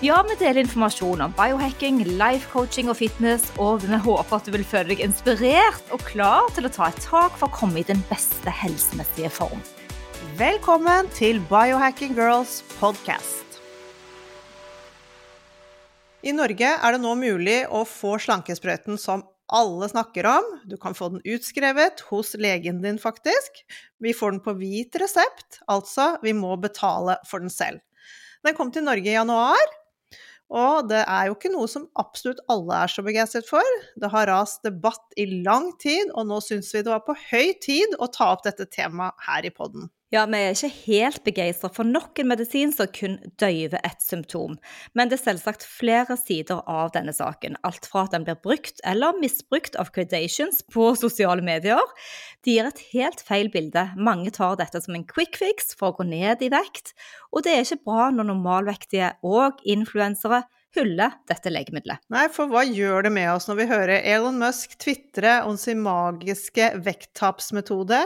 Ja, vi deler informasjon om biohacking, life coaching og fitness, og vi håper at du vil føle deg inspirert og klar til å ta et tak for å komme i den beste helsemessige form. Velkommen til Biohacking Girls podcast. I Norge er det nå mulig å få slankesprøyten som alle snakker om. Du kan få den utskrevet hos legen din, faktisk. Vi får den på hvit resept, altså vi må betale for den selv. Den kom til Norge i januar, og det er jo ikke noe som absolutt alle er så begeistret for. Det har rast debatt i lang tid, og nå syns vi det var på høy tid å ta opp dette temaet her i podden. Ja, vi er ikke helt begeistra for nok en medisin som kun døyver et symptom. Men det er selvsagt flere sider av denne saken. Alt fra at den blir brukt eller misbrukt av credations på sosiale medier. De gir et helt feil bilde. Mange tar dette som en quick fix for å gå ned i vekt. Og det er ikke bra når normalvektige og influensere hylle dette legemiddelet. Nei, for hva gjør det med oss når vi hører Elon Musk tvitre om sin magiske vekttapsmetode,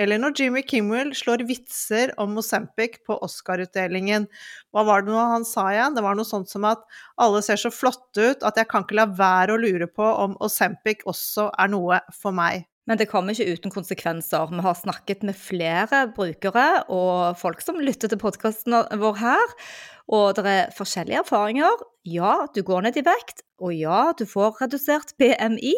eller når Jimmy Kimmel slår vitser om Mozambique på Oscar-utdelingen? Hva var det noe han sa igjen? Det var noe sånt som at alle ser så flotte ut at jeg kan ikke la være å lure på om Ozempic også er noe for meg. Men det kommer ikke uten konsekvenser. Vi har snakket med flere brukere og folk som lytter til podkasten vår her, og det er forskjellige erfaringer. Ja, du går ned i vekt, og ja, du får redusert BMI,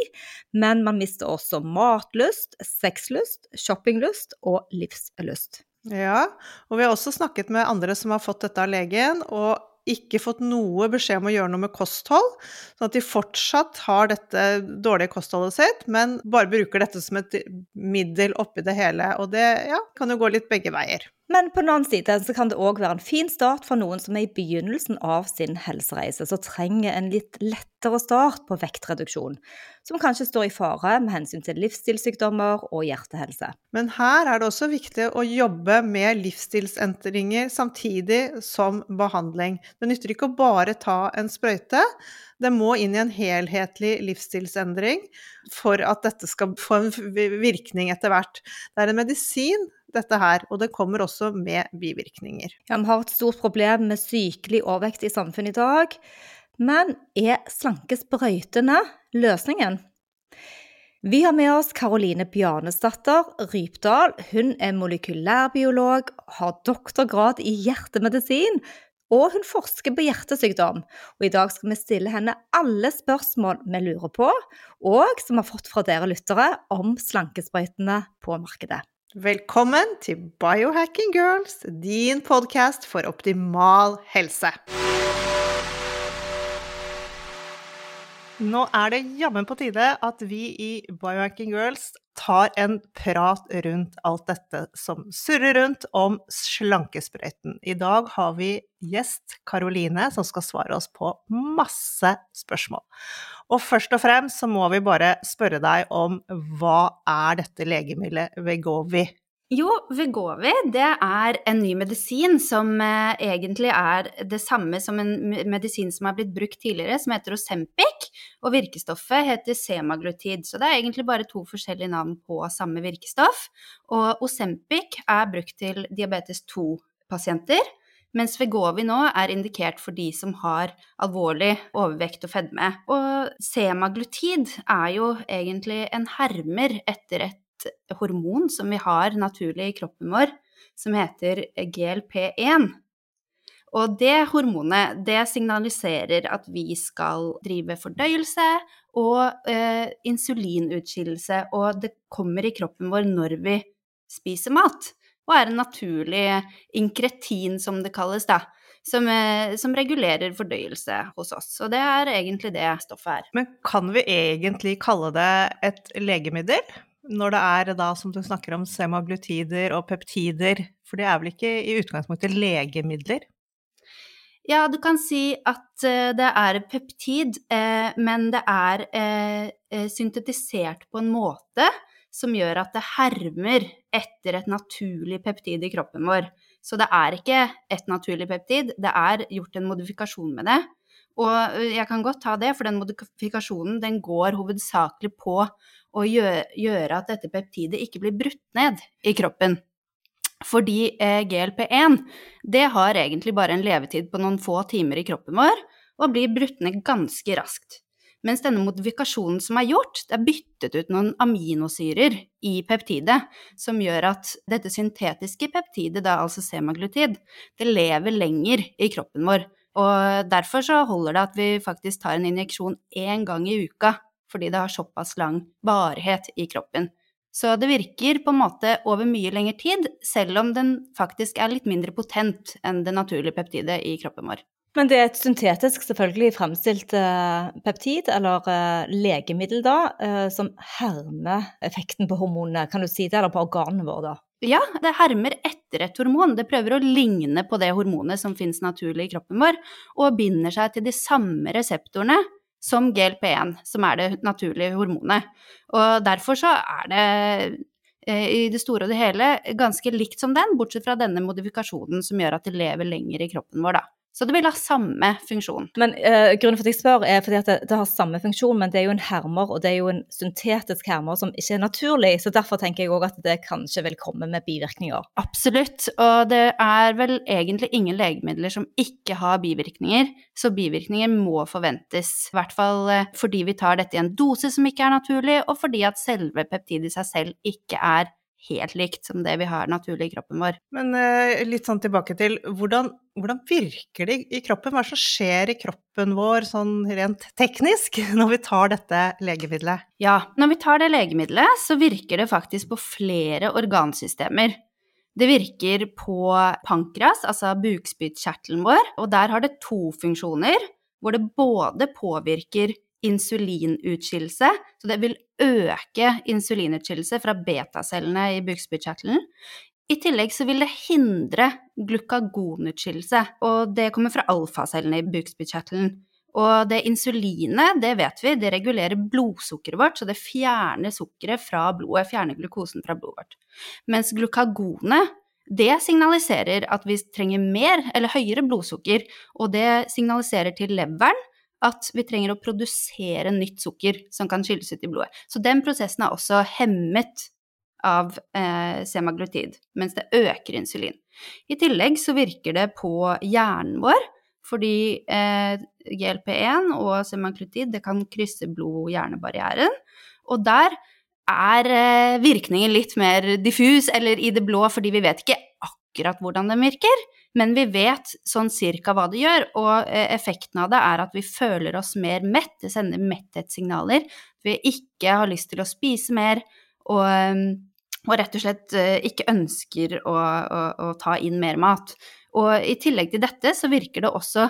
men man mister også matlyst, sexlyst, shoppinglyst og livslyst. Ja, og vi har også snakket med andre som har fått dette av legen, og ikke fått noe beskjed om å gjøre noe med kosthold, sånn at de fortsatt har dette dårlige kostholdet sitt, men bare bruker dette som et middel oppi det hele. Og det ja, kan jo gå litt begge veier. Men på den annen side så kan det òg være en fin start for noen som er i begynnelsen av sin helsereise, som trenger en litt lettere start på vektreduksjon, som kanskje står i fare med hensyn til livsstilssykdommer og hjertehelse. Men her er det også viktig å jobbe med livsstilsendringer samtidig som behandling. Det nytter ikke å bare ta en sprøyte. Det må inn i en helhetlig livsstilsendring for at dette skal få en virkning etter hvert. Det er en medisin dette her, og det kommer også med bivirkninger. Ja, vi har et stort problem med sykelig overvekt i samfunnet i dag, men er slankesprøytene løsningen? Vi har med oss Karoline Bjarnesdatter Rypdal. Hun er molekylærbiolog, har doktorgrad i hjertemedisin, og hun forsker på hjertesykdom. Og I dag skal vi stille henne alle spørsmål vi lurer på, og som har fått fra dere lyttere om slankesprøytene på markedet. Velkommen til Biohacking Girls, din podkast for optimal helse. Nå er det jammen på tide at vi i Biohacking Girls tar en prat rundt alt dette som surrer rundt om slankesprøyten. I dag har vi gjest Karoline, som skal svare oss på masse spørsmål. Og først og fremst så må vi bare spørre deg om hva er dette legemiddelet Vegovi? Jo, Vegovi det er en ny medisin som eh, egentlig er det samme som en medisin som er blitt brukt tidligere, som heter Osempic. Og virkestoffet heter semaglutid. Så det er egentlig bare to forskjellige navn på samme virkestoff. Og Osempic er brukt til diabetes 2-pasienter. Mens Vegovi nå er indikert for de som har alvorlig overvekt og fedme. Og semaglutid er jo egentlig en hermer etter et hormon som vi har naturlig i kroppen vår, som heter GLP1. Og det hormonet det signaliserer at vi skal drive fordøyelse og eh, insulinutskillelse, og det kommer i kroppen vår når vi spiser mat og er en naturlig inkretin, som det kalles, da. Som, eh, som, regulerer fordøyelse hos oss. Og det er egentlig det stoffet er. Men kan vi egentlig kalle det et legemiddel? Når det er da, som du snakker om, semaglutider og peptider, for det er vel ikke i utgangspunktet legemidler? Ja, du kan si at eh, det er peptid, eh, men det er syntetisert på en måte som gjør at det hermer etter et naturlig peptid i kroppen vår. Så det er ikke et naturlig peptid, det er gjort en modifikasjon med det. Og jeg kan godt ta det, for den modifikasjonen den går hovedsakelig på å gjøre, gjøre at dette peptidet ikke blir brutt ned i kroppen. Fordi eh, GLP-1 det har egentlig bare en levetid på noen få timer i kroppen vår, og blir brutt ned ganske raskt. Mens denne modifikasjonen som er gjort, det er byttet ut noen aminosyrer i peptidet, som gjør at dette syntetiske peptidet, da altså semaglutid, det lever lenger i kroppen vår. Og derfor så holder det at vi faktisk tar en injeksjon én gang i uka, fordi det har såpass lang varighet i kroppen. Så det virker på en måte over mye lengre tid, selv om den faktisk er litt mindre potent enn det naturlige peptidet i kroppen vår. Men det er et syntetisk, selvfølgelig fremstilt uh, peptid, eller uh, legemiddel, da, uh, som hermer effekten på hormonene, kan du si det, eller på organene våre, da? Ja, det hermer etter et hormon. Det prøver å ligne på det hormonet som finnes naturlig i kroppen vår, og binder seg til de samme reseptorene som GLP-1, som er det naturlige hormonet. Og derfor så er det i det store og det hele ganske likt som den, bortsett fra denne modifikasjonen som gjør at det lever lenger i kroppen vår, da. Så det vil ha samme funksjon. Men uh, Grunnen for at jeg spør, er fordi at det, det, har samme funksjon, men det er jo en hermer, og det er jo en syntetisk hermer som ikke er naturlig. Så derfor tenker jeg òg at det kanskje vil komme med bivirkninger. Absolutt. Og det er vel egentlig ingen legemidler som ikke har bivirkninger. Så bivirkninger må forventes. I hvert fall eh, fordi vi tar dette i en dose som ikke er naturlig, og fordi at selve peptidet i seg selv ikke er helt likt som det vi har naturlig i kroppen vår. Men uh, litt sånn tilbake til hvordan, hvordan, virker det i kroppen? Hva er det som skjer i kroppen vår sånn rent teknisk når vi tar dette legemiddelet? Ja, når vi tar det legemiddelet, så virker det faktisk på flere organsystemer. Det virker på pankras, altså bukspyttkjertelen vår, og der har det to funksjoner, hvor det både påvirker insulinutskillelse, så det vil øke insulinutskillelse fra betacellene i bukspyttkjertelen. I tillegg så vil det hindre glukagonutskillelse, og det kommer fra alfacellene i bukspyttkjertelen. Og det insulinet, det vet vi, det regulerer blodsukkeret vårt, så det fjerner sukkeret fra blodet, fjerner glukosen fra blodet vårt. Mens glukagonet, det signaliserer at vi trenger mer eller høyere blodsukker, og det signaliserer til leveren at vi trenger å produsere nytt sukker som kan skilles ut i blodet. Så den prosessen er også hemmet av eh, semaglutid, mens det øker insulin. I tillegg så virker det på hjernen vår, fordi eh, GLP-1 og semaglutid det kan krysse blod-hjernebarrieren. Og der er eh, virkningen litt mer diffus, eller i det blå, fordi vi vet ikke akkurat hvordan den virker. Men vi vet sånn cirka hva det gjør, og eh, effekten av det er at vi føler oss mer mett. Det sender metthetssignaler. Vi ikke har lyst til å spise mer, og, ehm, og rett og slett eh, ikke ønsker å, å, å, ta inn mer mat. Og i tillegg til dette så virker det også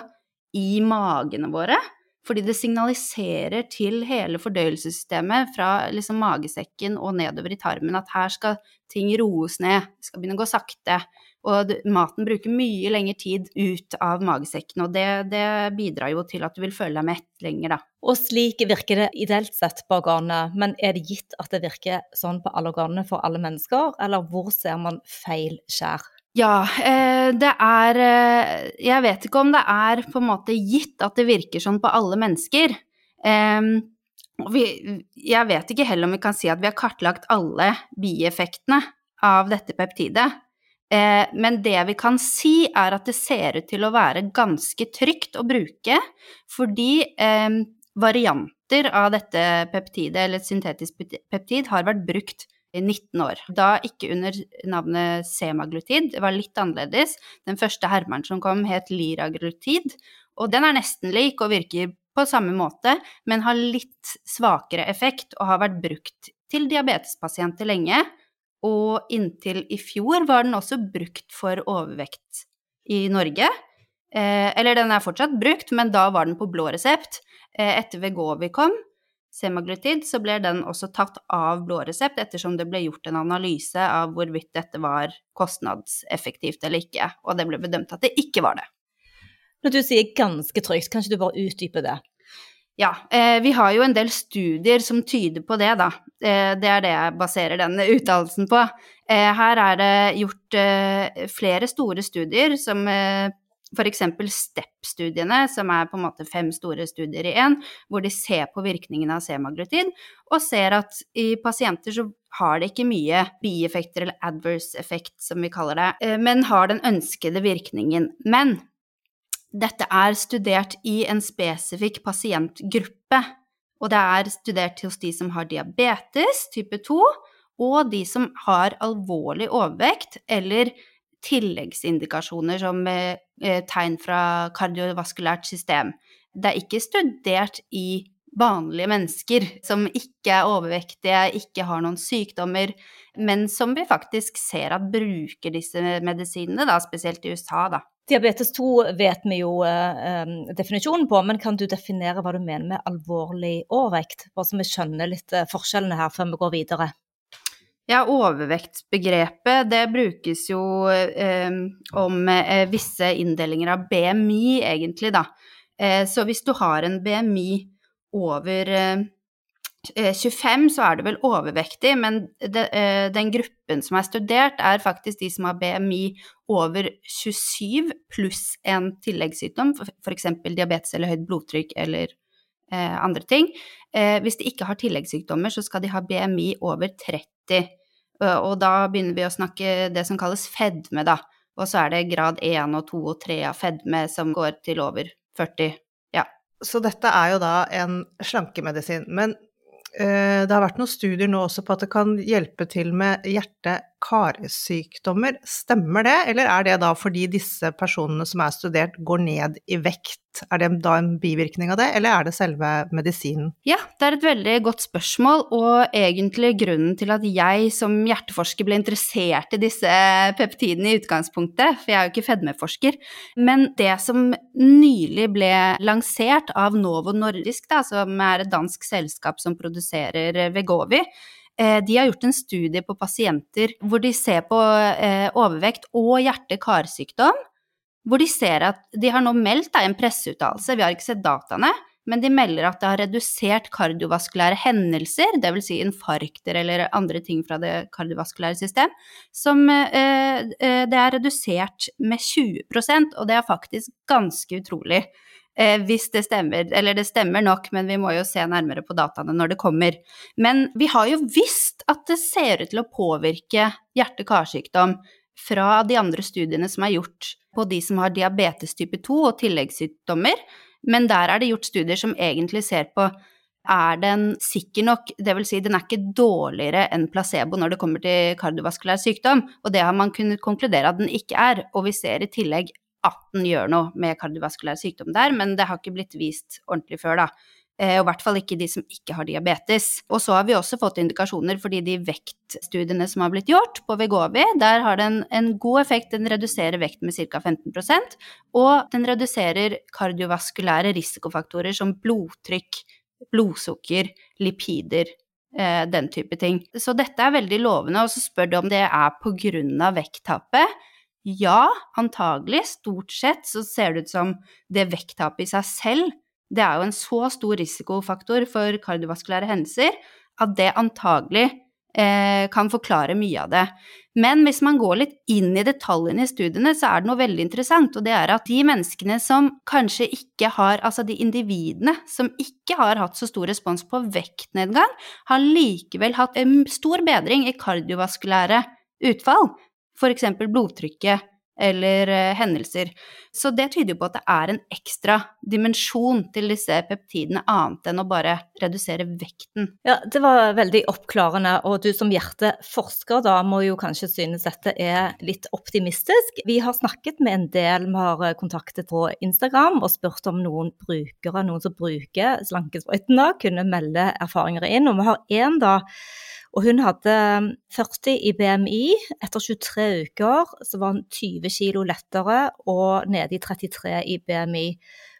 i magene våre. Fordi det signaliserer til hele fordøyelsessystemet fra liksom magesekken og nedover i tarmen at her skal ting roes ned, det skal begynne å gå sakte. Og maten bruker mye lengre tid ut av magesekken, og det, det, bidrar jo til at du vil føle deg mett lenger, da. Og slik virker det ideelt sett på organene, men er det gitt at det virker sånn på alle organene for alle mennesker, eller hvor ser man feil skjær? Ja, eh, det er eh, Jeg vet ikke om det er på en måte gitt at det virker sånn på alle mennesker. Jeg vet ikke heller om vi kan si at vi har kartlagt alle bieffektene av dette peptidet. Eh, men det vi kan si, er at det ser ut til å være ganske trygt å bruke, fordi eh, varianter av dette peptidet, eller et syntetisk peptid, har vært brukt i 19 år. Da ikke under navnet semaglutid, det var litt annerledes. Den første hermeren som kom, het liraglutid, og den er nesten lik og virker på samme måte, men har litt svakere effekt og har vært brukt til diabetespasienter lenge og inntil i fjor var den også brukt for overvekt i Norge. Eh, eller den er fortsatt brukt, men da var den på blå resept. Eh, etter Vegovi kom, semaglutid, så ble den også tatt av blå resept ettersom det ble gjort en analyse av hvorvidt dette var kostnadseffektivt eller ikke, og det ble bedømt at det ikke var det. Når du sier ganske trygt, kan ikke du bare utdype det? Ja, eh, vi har jo en del studier som tyder på det, da. Eh, det er det jeg baserer den uttalelsen på. Eh, her er det gjort flere store studier som eh, f.eks. STEP-studiene, som er på en måte fem store studier i én, hvor de ser på virkningen av semaglutid, og ser at i pasienter så har det ikke mye bieffekter, eller adverse effect, som vi kaller det, men har den ønskede virkningen. Men dette er studert i en spesifikk pasientgruppe, og det er studert hos de som har diabetes type 2, og de som har alvorlig overvekt eller tilleggsindikasjoner som eh, tegn fra kardiovaskulært system. Det er ikke studert i vanlige mennesker som ikke er overvektige, ikke har noen sykdommer, men som vi faktisk ser at bruker disse medisinene, da, spesielt i USA. Da. Diabetes 2 vet vi jo eh, definisjonen på, men kan du definere hva du mener med alvorlig overvekt? Bare så vi skjønner litt eh, forskjellene her før vi går videre. Ja, overvektsbegrepet det brukes jo eh, om eh, visse inndelinger av BMI, egentlig, da. Eh, så hvis du har en BMI over 25 eh, så er du vel overvektig, men de, eh, den gruppen som er studert, er faktisk de som har BMI over 27 pluss en tilleggssykdom, f.eks. diabetes eller høyt blodtrykk eller eh, andre ting. Eh, hvis de ikke har tilleggssykdommer, så skal de ha BMI over 30. Og da begynner vi å snakke det som kalles fedme, da. Og så er det grad 1 og 2 og 3 av fedme som går til over 40. Så dette er jo da en slankemedisin. Men det har vært noen studier nå også på at det kan hjelpe til med hjerte-karsykdommer. Stemmer det, eller er det da fordi disse personene som er studert, går ned i vekt? Er det da en bivirkning av det, eller er det selve medisinen? Ja, det er et veldig godt spørsmål, og egentlig grunnen til at jeg som hjerteforsker ble interessert i disse peptidene i utgangspunktet, for jeg er jo ikke fedmeforsker, men det som nylig ble lansert av Novo Nordisk, da, som er et dansk selskap som produserer Vegovi, de har gjort en studie på pasienter hvor de ser på eh, overvekt og hjerte-karsykdom hvor de ser at de har nå meldt en presseuttalelse, vi har ikke sett dataene, men de melder at det har redusert kardiovaskulære hendelser, dvs. Si infarkter eller andre ting fra det kardiovaskulære system, som eh, eh det er redusert med 20% og det er faktisk ganske utrolig. Eh, hvis det stemmer, eller det stemmer nok, men vi må jo se nærmere på dataene når det kommer. Men vi har jo visst at det ser ut til å påvirke hjerte-karsykdom fra de andre studiene som er gjort på de som har diabetes type 2 og tilleggssykdommer, men der er det gjort studier som egentlig ser på er den sikker nok, dvs. Si den er ikke dårligere enn placebo når det kommer til kardiovaskulær sykdom, og det har man kunnet konkludere at den ikke er, og vi ser i tillegg at den gjør noe med kardiovaskulær sykdom der, men det har ikke blitt vist ordentlig før, da. Eh, og i hvert fall ikke de som ikke har diabetes. Og så har vi også fått indikasjoner fordi de vektstudiene som har blitt gjort på Vegovi, der har den en god effekt. Den reduserer vekt med ca. 15% og den reduserer kardiovaskulære risikofaktorer som blodtrykk, blodsukker, lipider, eh, den type ting. Så dette er veldig lovende. Og så spør du om det er pga. vekttapet. Ja, antagelig. Stort sett så ser det ut som det vekttapet i seg selv det er jo en så stor risikofaktor for kardiovaskulære hendelser at det antagelig eh, kan forklare mye av det. Men hvis man går litt inn i detaljene i studiene, så er det noe veldig interessant, og det er at de menneskene som kanskje ikke har, altså de individene som ikke har hatt så stor respons på vektnedgang, har likevel hatt en stor bedring i kardiovaskulære utfall, f.eks. blodtrykket eller eh, hendelser. Så det tyder jo på at det er en ekstra dimensjon til disse peptidene, annet enn å bare redusere vekten. Ja, det var veldig oppklarende, og du som hjerteforsker da må jo kanskje synes dette er litt optimistisk. Vi har snakket med en del, vi har eh, kontaktet på Instagram og spurt om noen brukere, noen som bruker slankesprøytene, kunne melde erfaringer inn, og vi har én da og hun hadde 40 i BMI. Etter 23 uker så var hun 20 kg lettere og nede i 33 i BMI.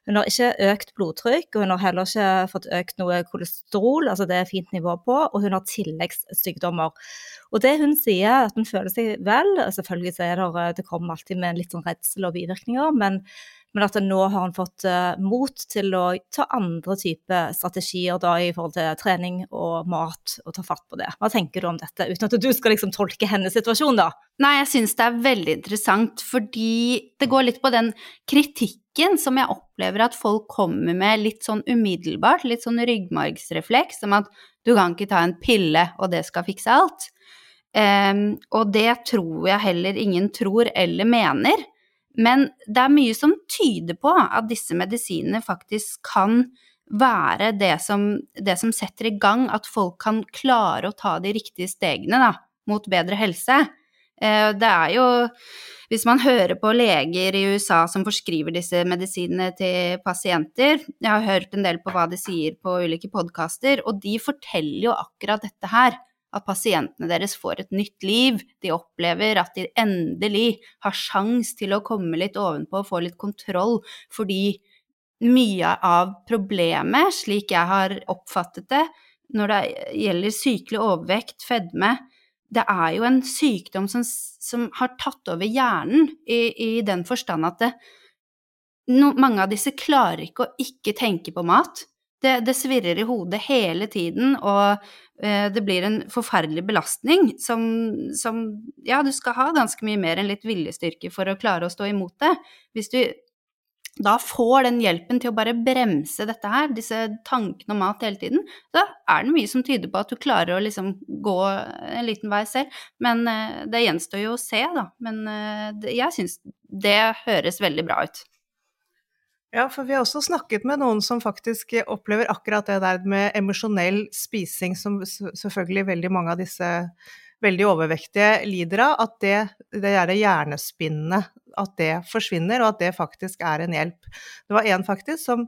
Hun har ikke økt blodtrykk, og hun har heller ikke fått økt noe kolesterol, altså det er fint nivå på, og hun har tilleggssykdommer. Og det hun sier, at hun føler seg vel, selvfølgelig det, det kommer alltid med en litt sånn redsel og bivirkninger, men men at nå har han fått uh, mot til å ta andre typer strategier da, i forhold til trening og mat, og ta fatt på det. Hva tenker du om dette, uten at du skal liksom tolke hennes situasjon, da? Nei, jeg syns det er veldig interessant, fordi det går litt på den kritikken som jeg opplever at folk kommer med litt sånn umiddelbart, litt sånn ryggmargsrefleks, som at du kan ikke ta en pille, og det skal fikse alt. Um, og det tror jeg heller ingen tror eller mener. Men det er mye som tyder på at disse medisinene faktisk kan være det som, det som setter i gang at folk kan klare å ta de riktige stegene da, mot bedre helse. Eh, det er jo Hvis man hører på leger i USA som forskriver disse medisinene til pasienter Jeg har hørt en del på hva de sier på ulike podkaster, og de forteller jo akkurat dette her at pasientene deres får et nytt liv. De opplever at de endelig har sjans til å komme litt ovenpå og få litt kontroll, fordi mye av problemet, slik jeg har oppfattet det, når det gjelder sykelig overvekt, fedme, det er jo en sykdom som, som har tatt over hjernen, i, i den forstand at det, no, mange av disse klarer ikke å ikke tenke på mat. Det, det svirrer i hodet hele tiden, og det blir en forferdelig belastning som, som, Ja, du skal ha ganske mye mer enn litt viljestyrke for å klare å stå imot det. Hvis du da får den hjelpen til å bare bremse dette her, disse tankene om mat hele tiden, da er det mye som tyder på at du klarer å liksom gå en liten vei selv. Men eh, det gjenstår jo å se, da. Men eh, jeg syns det høres veldig bra ut. Ja, for vi har også snakket med noen som faktisk opplever akkurat det der med emosjonell spising, som selvfølgelig veldig mange av disse veldig overvektige lider av, at det, det er det hjernespinnet, at det forsvinner, og at det faktisk er en hjelp. Det var en faktisk som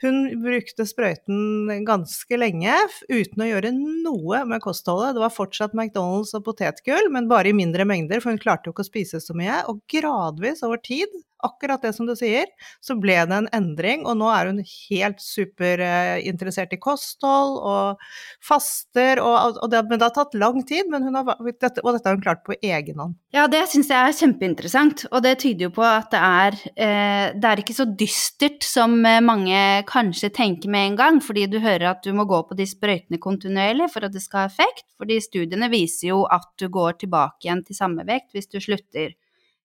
hun brukte sprøyten ganske lenge uten å gjøre noe med kostholdet. Det var fortsatt McDonald's og potetgull, men bare i mindre mengder, for hun klarte jo ikke å spise så mye. Og gradvis over tid akkurat det som du sier, så ble det en endring, og nå er hun helt superinteressert i kosthold og faster, og, og det, men det har tatt lang tid, men har, og dette har hun klart på egen hånd. Ja, det syns jeg er kjempeinteressant, og det tyder jo på at det er, eh, det er ikke så dystert som eh, mange kanskje tenker med en gang, fordi du hører at du må gå på de sprøytene kontinuerlig for at det skal ha effekt, fordi studiene viser jo at du går tilbake igjen til samme vekt hvis du slutter.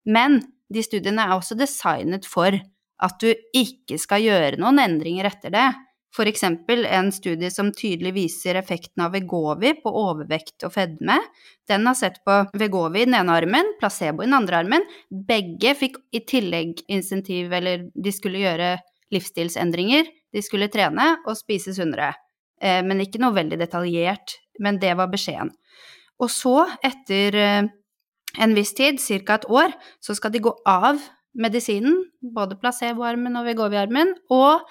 Men de studiene er også designet for at du ikke skal gjøre noen endringer etter det. Eksempel en studie som tydelig viser effekten av Vegovi på overvekt og fedme. Den har sett på Vegovi i den ene armen, placebo i den andre armen. Begge fikk i tillegg insentiv, eller de skulle gjøre livsstilsendringer. De skulle trene og spise sunnere. Eh, men ikke noe veldig detaljert. Men det var beskjeden. Og så, etter eh, en viss tid, ca. et år, så skal de gå av medisinen, både placeboarmen og Vegovi-armen, og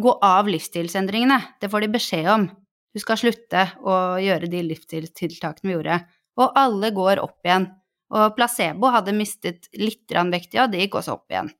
gå av livsstilsendringene. Det får de beskjed om. Du skal slutte å gjøre de livsstilstiltakene vi gjorde. Og alle går opp igjen. Og placebo hadde mistet litt vekt, ja, det gikk også opp igjen.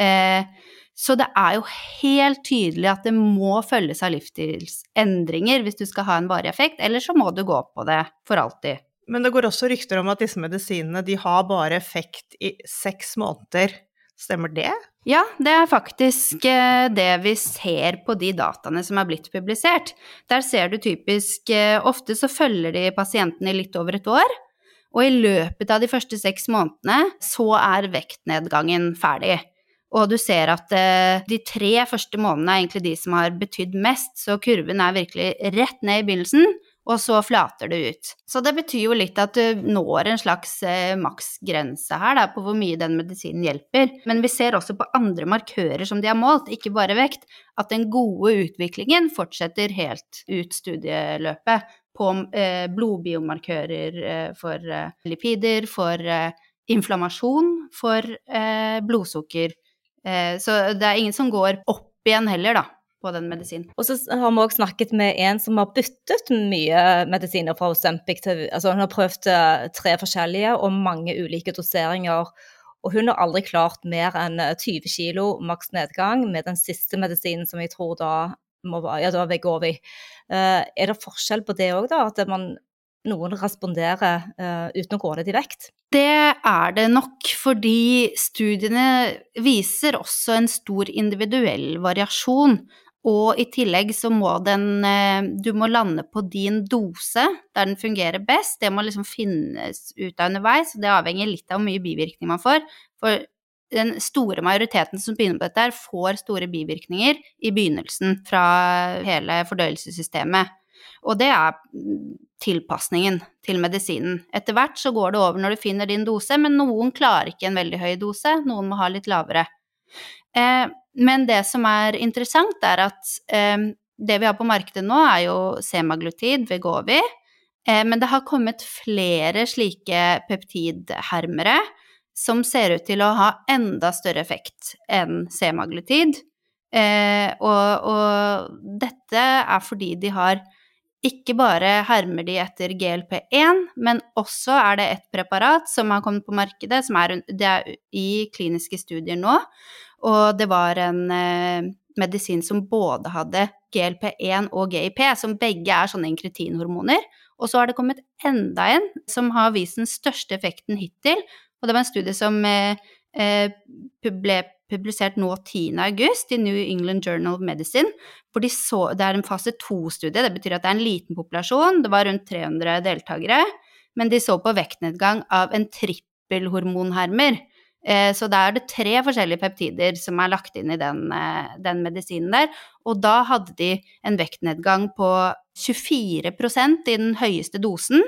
Eh, så det er jo helt tydelig at det må følges av livsstilsendringer hvis du skal ha en varig effekt, eller så må du gå på det for alltid. Men det går også rykter om at disse medisinene de har bare effekt i seks måneder. Stemmer det? Ja, det er faktisk eh, det vi ser på de dataene som er blitt publisert. Der ser du typisk eh, Ofte så følger de pasientene litt over et år. Og i løpet av de første seks månedene så er vektnedgangen ferdig. Og du ser at eh, de tre første månedene er egentlig de som har betydd mest, så kurven er virkelig rett ned i begynnelsen og så flater det ut. Så det betyr jo litt at du når en slags eh, maksgrense her da, på hvor mye den medisinen hjelper. Men vi ser også på andre markører som de har målt, ikke bare vekt, at den gode utviklingen fortsetter helt ut studieløpet på eh, blodbiomarkører eh, for eh, lipider, for eh, inflammasjon, for eh, blodsukker. så det er ingen som går opp igjen heller, da på den medisinen. Og så har vi òg snakket med en som har byttet mye medisiner fra Osempic til Altså hun har prøvd eh, tre forskjellige og mange ulike doseringer. Og hun har aldri klart mer enn 20 kg kilo maks nedgang med den siste medisinen som jeg tror da må være Ja, da var Vegovi. Uh, er det forskjell på det òg, da? At man noen responderer uh, uten å gå ned i vekt? Det er det nok, fordi studiene viser også en stor individuell variasjon. Og i tillegg så må den eh, Du må lande på din dose der den fungerer best. Det må liksom finnes ut av underveis, og det avhenger litt av hvor mye bivirkning man får. For den store majoriteten som begynner på dette, her, får store bivirkninger i begynnelsen fra hele fordøyelsessystemet. Og det er tilpasningen til medisinen. Etter hvert så går det over når du finner din dose, men noen klarer ikke en veldig høy dose, noen må ha litt lavere. Eh, men det som er interessant, er at eh, det vi har på markedet nå, er jo semaglutid, Vegovi, eh, men det har kommet flere slike peptidhermere som ser ut til å ha enda større effekt enn semaglutid. Eh, og, og, dette er fordi de har ikke bare hermer de etter GLP1, men også er det et preparat som har kommet på markedet, som er, er i kliniske studier nå. Og det var en eh, medisin som både hadde GLP1 og GIP, som begge er sånne inkretinhormoner. Og så har det kommet enda en som har vist den største effekten hittil, og det var en studie som eh, eh ble publisert nå 10. august i New England Journal of Medicine. hvor de så, Det er en fase to-studie, det betyr at det er en liten populasjon. Det var rundt 300 deltakere. Men de så på vektnedgang av en trippelhormonhermer. Eh, så da er det tre forskjellige peptider som er lagt inn i den, eh, den medisinen der. Og da hadde de en vektnedgang på 24% i den høyeste dosen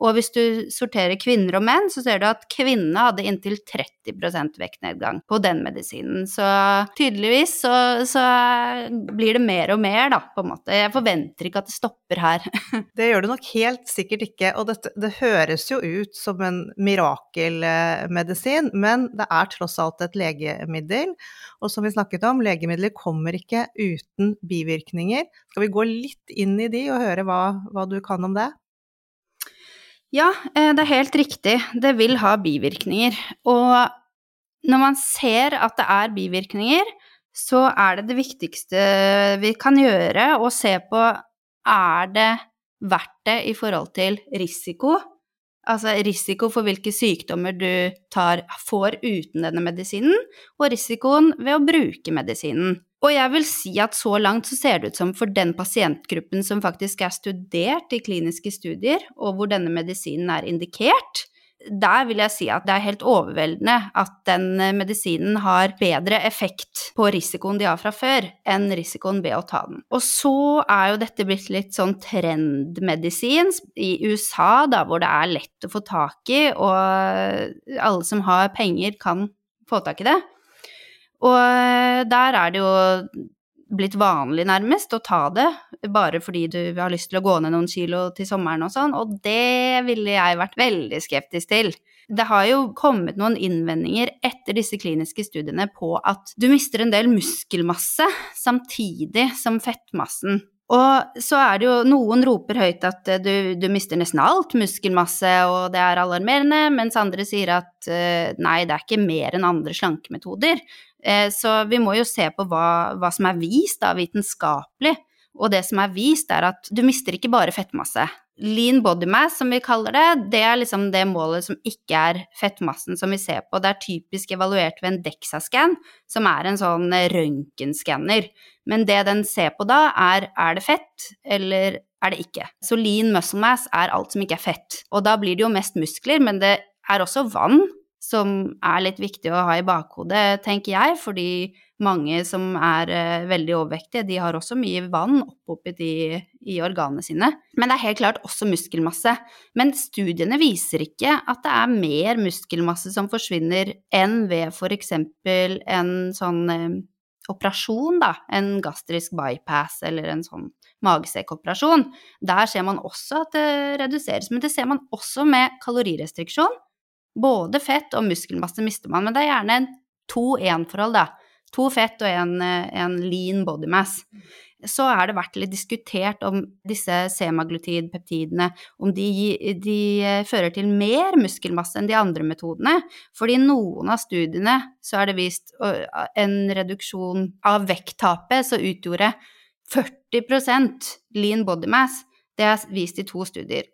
og hvis du sorterer kvinner og menn, så ser du at kvinnene hadde inntil 30% vektnedgang på den medisinen. Så tydeligvis så, så, blir det mer og mer, da, på en måte. Jeg forventer ikke at det stopper her. det gjør det nok helt sikkert ikke, og dette, det høres jo ut som en mirakelmedisin, men det er tross alt et legemiddel. Og som vi snakket om, legemidler kommer ikke uten bivirkninger. Skal vi gå litt inn i de og høre hva, hva du kan om det? Ja, eh, det er helt riktig. Det vil ha bivirkninger. Og når man ser at det er bivirkninger, så er det det viktigste vi kan gjøre, å se på er det verdt det i forhold til risiko. Altså risiko for hvilke sykdommer du tar, får uten denne medisinen, og risikoen ved å bruke medisinen. Og jeg vil si at så langt så ser det ut som for den pasientgruppen som faktisk er studert i kliniske studier, og hvor denne medisinen er indikert, der vil jeg si at det er helt overveldende at den medisinen har bedre effekt på risikoen de har fra før, enn risikoen ved å ta den. Og så er jo dette blitt litt sånn trendmedisin i USA, da hvor det er lett å få tak i, og alle som har penger, kan få tak i det. Og eh, der er det jo blitt vanlig, nærmest, å ta det bare fordi du har lyst til å gå ned noen kilo til sommeren og sånn, og det ville jeg vært veldig skeptisk til. Det har jo kommet noen innvendinger etter disse kliniske studiene på at du mister en del muskelmasse samtidig som fettmassen. Og så er det jo Noen roper høyt at du, du mister nesten alt muskelmasse, og det er alarmerende, mens andre sier at eh, nei, det er ikke mer enn andre slankemetoder. Eh, så vi må jo se på hva, hva som er vist da, vitenskapelig. Og det som er vist, er at du mister ikke bare fettmasse. Lean body mass, som vi kaller det, det er liksom det målet som ikke er fettmassen som vi ser på. Det er typisk evaluert ved en DEXA-scan, som er en sånn røntgenskanner. Men det den ser på da, er er det fett, eller er det ikke. Så lean muscle mass er alt som ikke er fett. Og da blir det jo mest muskler, men det er også vann som er litt viktig å ha i bakhodet, tenker jeg, fordi mange som er uh, veldig overvektige, de har også mye vann opphopet i, i organene sine. Men det er helt klart også muskelmasse. Men studiene viser ikke at det er mer muskelmasse som forsvinner enn ved f.eks. en sånn uh, operasjon, da, en gastrisk bypass eller en sånn magesekkoperasjon. Der ser man også at det reduseres, men det ser man også med kalorirestriksjon både fett og muskelmasse mister man, men det er gjerne en to-én-forhold, da. To fett og en, en, lean body mass. Så er det vært litt diskutert om disse semaglutid-peptidene om de, de, fører til mer muskelmasse enn de andre metodene. Fordi i noen av studiene så er det vist en reduksjon av vekttapet som utgjorde 40% lean body mass. Det er vist i to studier.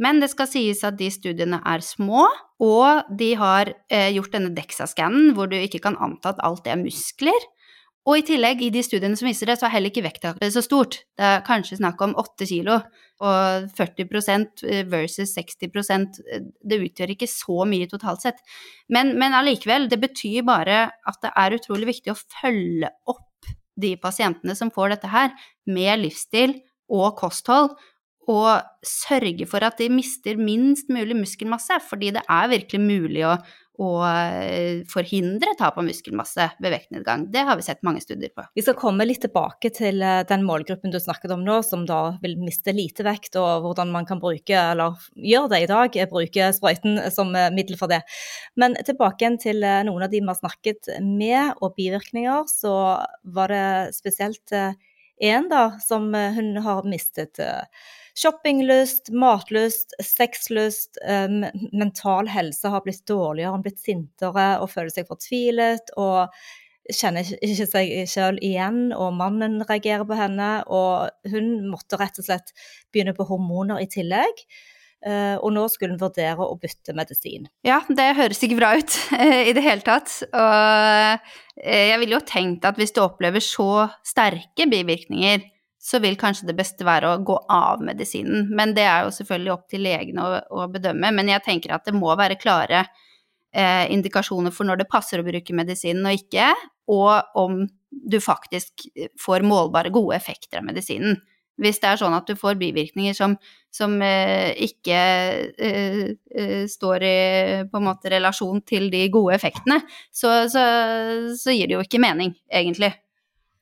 Men det skal sies at de studiene er små, og de har eh, gjort denne DEXA-scannen hvor du ikke kan anta at alt er muskler. Og i tillegg, i de studiene som viser det, så er heller ikke vekttaket så stort. Det er kanskje snakk om 8 kilo, og 40% versus 60% Det utgjør ikke så mye totalt sett. Men, men allikevel, det betyr bare at det er utrolig viktig å følge opp de pasientene som får dette her, med livsstil og kosthold, og sørge for at de mister minst mulig muskelmasse, fordi det er virkelig mulig å, å eh, forhindre tap av muskelmasse ved vektnedgang. Det har vi sett mange studier på. Vi skal komme litt tilbake til eh, den målgruppen du snakket om nå, som da vil miste lite vekt, og hvordan man kan bruke, eller gjør det i dag, bruke sprøyten som eh, middel for det. Men tilbake igjen til noen av de vi har snakket med, og bivirkninger, så var det spesielt én som hun har mistet shoppinglyst, matlyst, sexlyst, um, mental helse har blitt dårligere, har blitt sintere og føler seg fortvilet og kjenner ikke seg selv igjen, og mannen reagerer på henne, og hun måtte rett og slett begynne på hormoner i tillegg. Uh, og nå skulle hun vurdere å bytte medisin. Ja, det høres ikke bra ut uh, i det hele tatt. Og jeg ville jo tenkt at hvis du opplever så sterke bivirkninger, så vil kanskje det beste være å gå av medisinen. Men det er jo selvfølgelig opp til legene å, å bedømme. Men jeg tenker at det må være klare eh, indikasjoner for når det passer å bruke medisinen og ikke, og om du faktisk får målbare, gode effekter av medisinen. Hvis det er sånn at du får bivirkninger som, som eh, ikke eh, eh står i på en måte relasjon til de gode effektene, så, så, så gir det jo ikke mening, egentlig.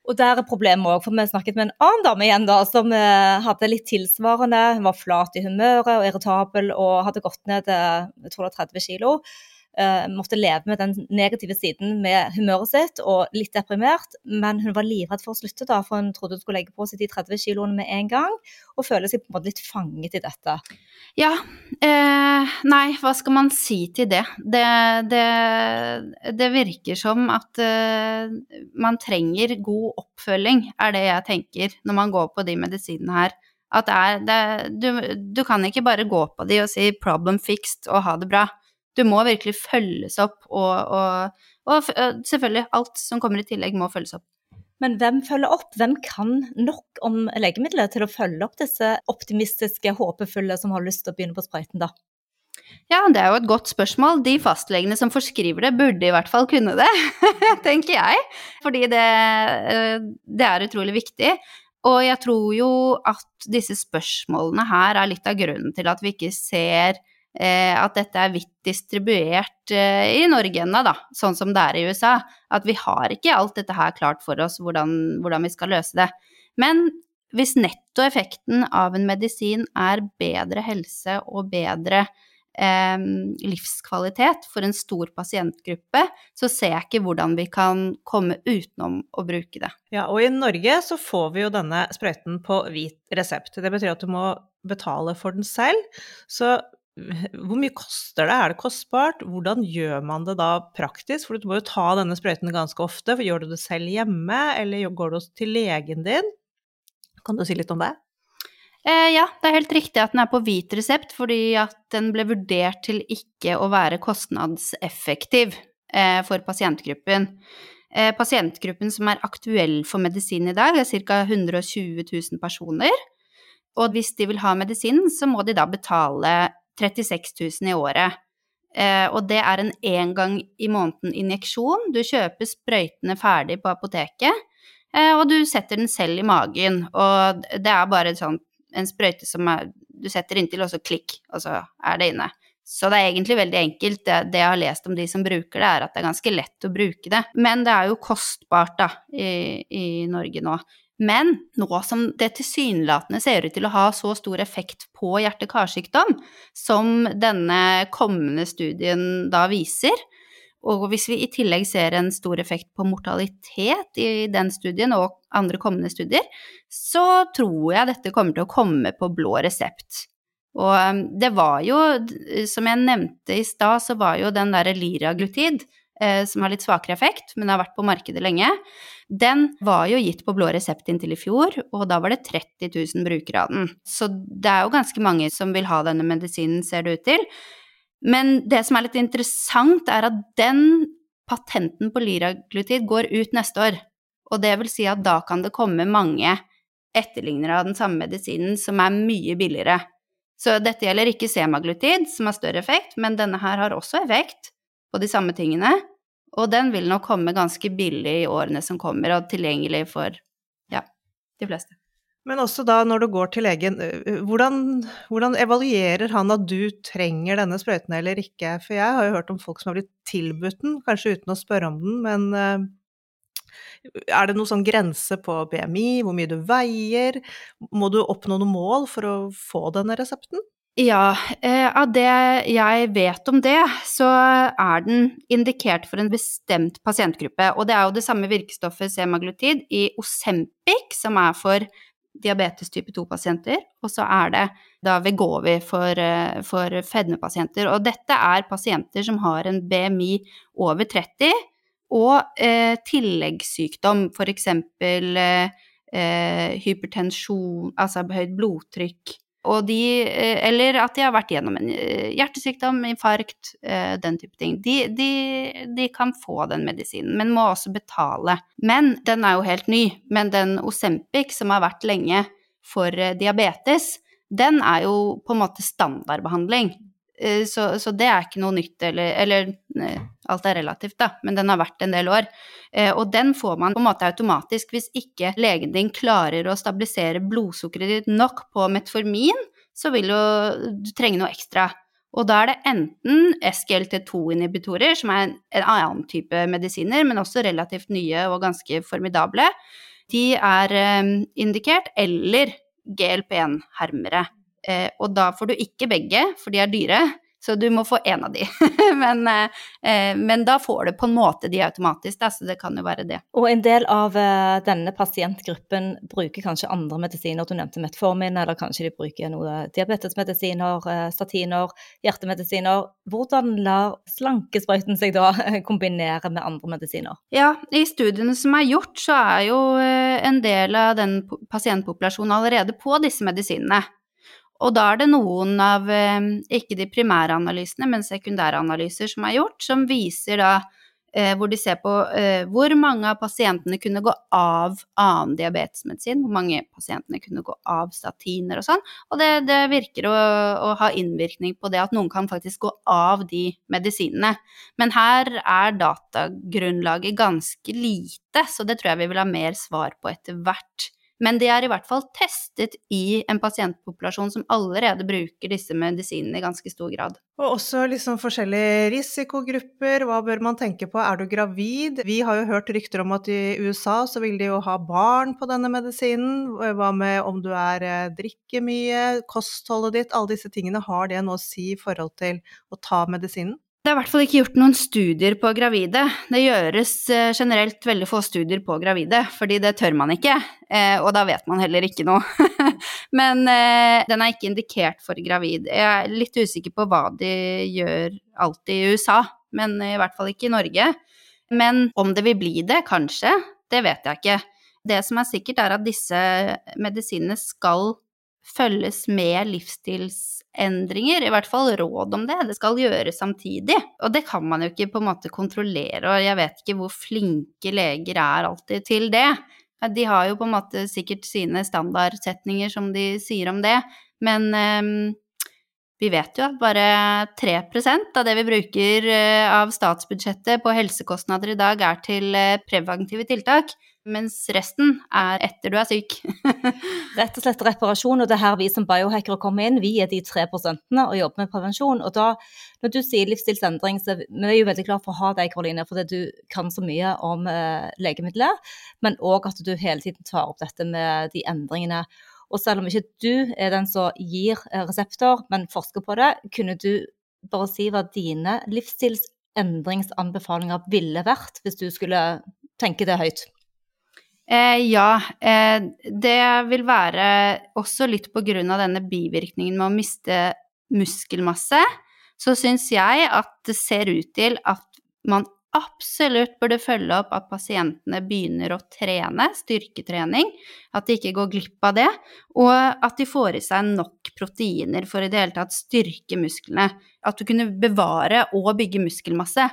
Og der er problemet òg, for vi snakket med en annen dame igjen da, som eh, hadde litt tilsvarende. Hun var flat i humøret og irritabel og hadde gått ned jeg tror det var 30 kilo måtte leve med den negative siden med humøret sitt og litt deprimert. Men hun var livredd for å slutte, da, for hun trodde hun skulle legge på seg de 30 kiloene med en gang. Og føler seg på en måte litt fanget i dette. Ja. Eh, nei, hva skal man si til det? Det, det, det virker som at eh, man trenger god oppfølging, er det jeg tenker når man går på de medisinene her. At det er, du, du, kan ikke bare gå på de og si 'problem fixed' og ha det bra. Du må virkelig følges opp, og, og, og, selvfølgelig, alt som kommer i tillegg, må følges opp. Men hvem følger opp? Hvem kan nok om legemidler til å følge opp disse optimistiske, håpefulle som har lyst til å begynne på sprøyten, da? Ja, det er jo et godt spørsmål. De fastlegene som forskriver det, burde i hvert fall kunne det, tenker jeg. Fordi det, eh, det, er utrolig viktig. Og jeg tror jo at disse spørsmålene her er litt av grunnen til at vi ikke ser Eh, at dette er vidt distribuert eh, i Norge ennå, da, sånn som det er i USA. At vi har ikke alt dette her klart for oss, hvordan, hvordan vi skal løse det. Men hvis nettoeffekten av en medisin er bedre helse og bedre eh, livskvalitet for en stor pasientgruppe, så ser jeg ikke hvordan vi kan komme utenom å bruke det. Ja, og i Norge så får vi jo denne sprøyten på hvit resept. Det betyr at du må betale for den selv. Så hvor mye koster det, er det kostbart? Hvordan gjør man det da praktisk? For du må jo ta denne sprøyten ganske ofte. For gjør du det selv hjemme, eller går du til legen din? Kan du si litt om det? Eh, ja, det er helt riktig at den er på hvit resept, fordi at den ble vurdert til ikke å være kostnadseffektiv eh, for pasientgruppen. Eh, pasientgruppen som er aktuell for medisin i dag, er ca. 120 000 personer. Og hvis de vil ha medisin, så må de da betale 36 000 i året. Eh, og det er en én gang i måneden injeksjon. Du kjøper sprøytene ferdig på apoteket, eh, og du setter den selv i magen. Og det er bare sånn, en sprøyte som er, du setter inntil, og så klikk, og så er det inne. Så det er egentlig veldig enkelt. Det, det, jeg har lest om de som bruker det, er at det er ganske lett å bruke det. Men det er jo kostbart, da, i, i Norge nå. Men nå som det tilsynelatende ser ut til å ha så stor effekt på hjerte-karsykdom som denne kommende studien da viser, og hvis vi i tillegg ser en stor effekt på mortalitet i den studien og andre kommende studier, så tror jeg dette kommer til å komme på blå resept. Og um, det var jo, som jeg nevnte i stad, så var jo den derre liraglutid som har litt svakere effekt, men har vært på markedet lenge, den var jo gitt på blå resept inntil i fjor, og da var det 30 000 brukere av den. Så det er jo ganske mange som vil ha denne medisinen, ser det ut til. Men det som er litt interessant, er at den patenten på liraglutid går ut neste år. Og det vil si at da kan det komme mange etterlignere av den samme medisinen som er mye billigere. Så dette gjelder ikke semaglutid, som har større effekt, men denne her har også effekt på de samme tingene. Og den vil nok komme ganske billig i årene som kommer, og tilgjengelig for ja, de fleste. Men også da når du går til legen, hvordan, hvordan, evaluerer han at du trenger denne sprøyten eller ikke? For jeg har jo hørt om folk som har blitt tilbudt den, kanskje uten å spørre om den, men er det noen sånn grense på BMI, hvor mye du veier? Må du oppnå noen mål for å få denne resepten? Ja, eh, av det jeg vet om det, så er den indikert for en bestemt pasientgruppe. Og det er jo det samme virkestoffet semaglutid i Osempic, som er for diabetes type 2-pasienter, og så er det da Vegovi for, eh, for fedmepasienter. Og dette er pasienter som har en BMI over 30, og eh, tilleggssykdom, f.eks. Eh, eh, hypertensjon, altså høyt blodtrykk. Og de, eh, eller at de har vært gjennom en eh, hjertesykdom, infarkt, eh, den type ting. De, de, de, kan få den medisinen, men må også betale. Men den er jo helt ny. Men den Osempic, som har vært lenge for diabetes, den er jo på en måte standardbehandling. Eh, så, så, det er ikke noe nytt, eller, eller, alt er relativt, da, men den har vært en del år. Eh, og den får man på en måte automatisk hvis ikke legen din klarer å stabilisere blodsukkeret ditt nok på metformin, så vil jo du trenge noe ekstra. Og da er det enten SGLT2-inhibitorer, som er en, en annen type medisiner, men også relativt nye og ganske formidable. De er eh, indikert, eller GLP1-hermere. Eh, og da får du ikke begge, for de er dyre. Så du må få én av de. men, eh, men, da får du på en måte de automatisk, da, så det kan jo være det. Og en del av eh, denne pasientgruppen bruker kanskje andre medisiner. Du nevnte metformin, eller kanskje de bruker noe diabetesmedisiner, eh, statiner, hjertemedisiner. Hvordan lar slankesprøyten seg da kombinere med andre medisiner? Ja, i studiene som er gjort, så er jo eh, en del av den pasientpopulasjonen allerede på disse medisinene. Og da er det noen av, eh, ikke de primære analysene, men sekundæranalyser som er gjort, som viser da eh, hvor de ser på eh, hvor mange av pasientene kunne gå av annen diabetesmedisin, hvor mange pasientene kunne gå av statiner og sånn. Og det, det virker å, å, ha innvirkning på det at noen kan faktisk gå av de medisinene. Men her er datagrunnlaget ganske lite, så det tror jeg vi vil ha mer svar på etter hvert. Men de er i hvert fall testet i en pasientpopulasjon som allerede bruker disse medisinene i ganske stor grad. Og også liksom forskjellige risikogrupper, hva bør man tenke på? Er du gravid? Vi har jo hørt rykter om at i USA så vil de jo ha barn på denne medisinen. Hva med om du er eh, drikker mye, kostholdet ditt, alle disse tingene, har det noe å si i forhold til å ta medisinen? Det er i hvert fall ikke gjort noen studier på gravide. Det gjøres eh, generelt veldig få studier på gravide, fordi det tør man ikke, eh, og da vet man heller ikke noe. Men eh, den er ikke indikert for gravid. Jeg er litt usikker på hva de gjør alltid i USA, men i hvert fall ikke i Norge. Men om det vil bli det, kanskje, det vet jeg ikke. Det som er sikkert, er at disse medisinene skal følges med livsstilsendringer, i hvert fall råd om det. Det skal gjøres samtidig. Og det kan man jo ikke på en måte kontrollere, og jeg vet ikke hvor flinke leger er alltid til det. De har jo på en måte sikkert sine standardsetninger som de sier om det, men um, vi vet jo at bare 3% av det vi bruker eh, av statsbudsjettet på helsekostnader i dag, er til eh, preventive tiltak mens resten er etter du er syk. Rett og slett reparasjon, og det er her vi som biohackere kommer inn. Vi er de tre prosentene og jobber med prevensjon. Og da, når du sier livsstilsendring, så vi er jo veldig glad for å ha deg, Karoline, fordi du kan så mye om eh, legemidler, men òg at du hele tiden tar opp dette med de endringene. Og selv om ikke du er den som gir eh, resepter, men forsker på det, kunne du bare si hva dine livsstilsendringsanbefalinger ville vært hvis du skulle tenke det høyt? Eh, ja, eh, det vil være også litt på grunn av denne bivirkningen med å miste muskelmasse. Så syns jeg at det ser ut til at man absolutt burde følge opp at pasientene begynner å trene, styrketrening, at de ikke går glipp av det, og at de får i seg nok proteiner for i det hele tatt styrke musklene. At du kunne bevare og bygge muskelmasse.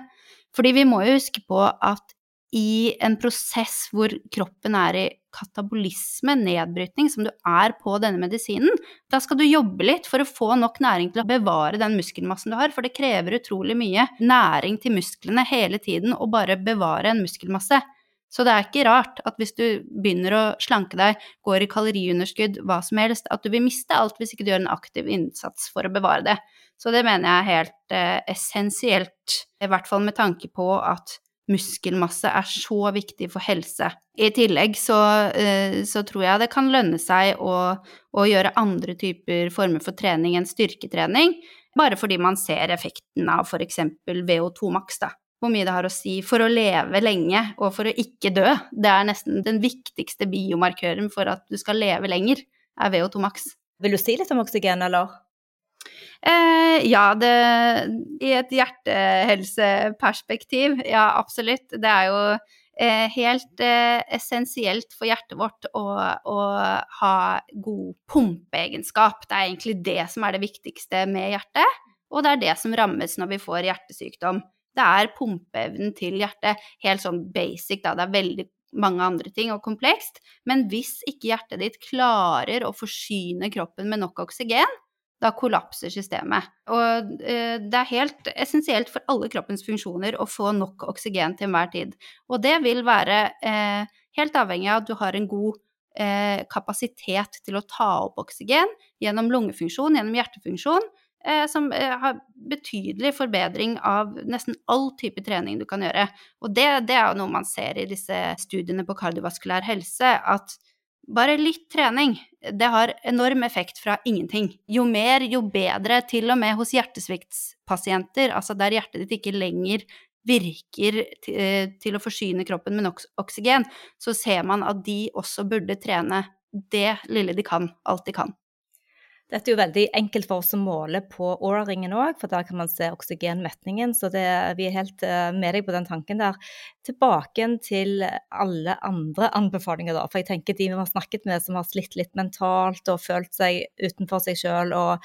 Fordi vi må jo huske på at i en prosess hvor kroppen er i katabolisme, nedbrytning, som du er på denne medisinen, da skal du jobbe litt for å få nok næring til å bevare den muskelmassen du har, for det krever utrolig mye næring til musklene hele tiden å bare bevare en muskelmasse. Så det er ikke rart at hvis du begynner å slanke deg, går i kaloriunderskudd, hva som helst, at du vil miste alt hvis ikke du gjør en aktiv innsats for å bevare det. Så det mener jeg er helt eh, essensielt, i hvert fall med tanke på at muskelmasse er så viktig for helse. I tillegg så, eh, så tror jeg det kan lønne seg å, å, gjøre andre typer former for trening enn styrketrening, bare fordi man ser effekten av f.eks. VO2 maks, da. Hvor mye det har å si for å leve lenge og for å ikke dø. Det er nesten den viktigste biomarkøren for at du skal leve lenger, er VO2 maks. Vil du si litt om oksygen, eller? Eh, ja, det, i et hjertehelseperspektiv, ja absolutt. Det er jo eh, helt eh, essensielt for hjertet vårt å, å, ha god pumpeegenskap. Det er egentlig det som er det viktigste med hjertet, og det er det som rammes når vi får hjertesykdom. Det er pumpeevnen til hjertet. Helt sånn basic, da. Det er veldig mange andre ting og komplekst. Men hvis ikke hjertet ditt klarer å forsyne kroppen med nok oksygen, da kollapser systemet. Og eh, det er helt essensielt for alle kroppens funksjoner å få nok oksygen til enhver tid. Og det vil være eh, helt avhengig av at du har en god eh, kapasitet til å ta opp oksygen gjennom lungefunksjon, gjennom hjertefunksjon, som har betydelig forbedring av nesten all type trening du kan gjøre. Og det, det er jo noe man ser i disse studiene på kardiovaskulær helse, at bare litt trening, det har enorm effekt fra ingenting. Jo mer, jo bedre, til og med hos hjertesviktspasienter, altså der hjertet ditt ikke lenger virker eh, til å forsyne kroppen med nok oksygen, så ser man at de også burde trene det lille de kan, alt de kan. Dette er jo veldig enkelt for oss å måle på Aura-ringen òg, for der kan man se oksygenmetningen. Så det, vi er helt uh, med deg på den tanken der. Tilbake til alle andre anbefalinger, da. For jeg tenker de vi har snakket med som har slitt litt mentalt og følt seg utenfor seg sjøl, og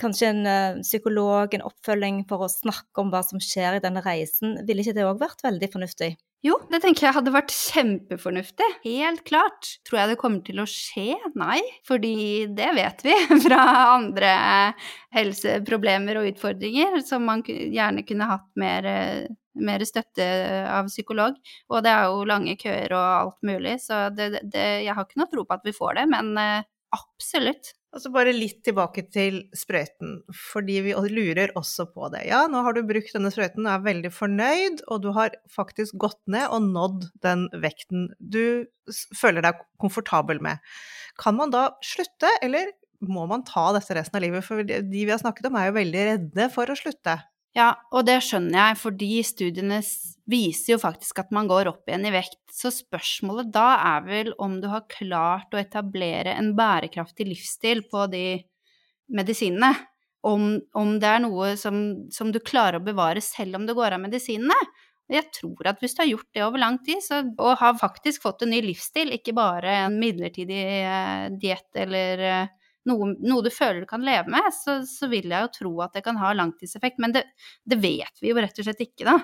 kanskje en uh, psykolog, en oppfølging for å snakke om hva som skjer i denne reisen, ville ikke det òg vært veldig fornuftig? Jo, det tenker jeg hadde vært kjempefornuftig. Helt klart. Tror jeg det kommer til å skje? Nei, fordi det vet vi fra andre helseproblemer og utfordringer som man gjerne kunne hatt mer, mer støtte av psykolog. Og det er jo lange køer og alt mulig, så det, det, jeg har ikke noe tro på at vi får det, men eh, absolutt. Altså bare litt tilbake til sprøyten, fordi vi lurer også på det. Ja, nå har du brukt denne sprøyten og er veldig fornøyd, og du har faktisk gått ned og nådd den vekten du føler deg komfortabel med. Kan man da slutte, eller må man ta dette resten av livet? For de vi har snakket om, er jo veldig redde for å slutte. Ja, og det skjønner jeg, fordi studiene viser jo faktisk at man går opp igjen i vekt. Så spørsmålet da er vel om du har klart å etablere en bærekraftig livsstil på de medisinene. Om, om det er noe som, som, du klarer å bevare selv om du går av medisinene. Jeg tror at hvis du har gjort det over lang tid, så, og har faktisk fått en ny livsstil, ikke bare en midlertidig eh, diett eller eh, noe, noe, du føler du kan leve med, så, så, vil jeg jo tro at det kan ha langtidseffekt. Men det, det, vet vi jo rett og slett ikke, da.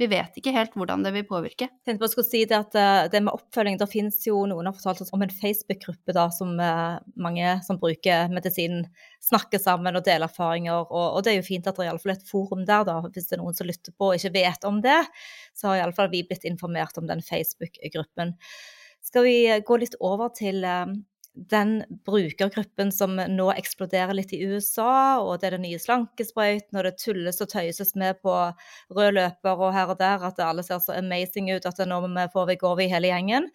Vi vet ikke helt hvordan det vil påvirke. Jeg tenkte på skulle si Det at eh, det med oppfølging, det finnes jo noen har fortalt oss om en Facebook-gruppe som uh, mange som bruker medisin, snakker sammen og deler erfaringer. Og, og det er jo fint at det er iallfall et forum der, da. Hvis det er noen som lytter på og ikke vet om det, så har iallfall vi blitt informert om den Facebook-gruppen. Skal vi gå litt over til den brukergruppen som nå eksploderer litt i USA, og det er den nye slankesprøyten, og det tulles og tøyses med på rød løper og her og der, at alle ser så amazing ut at nå får vi går vi hele gjengen.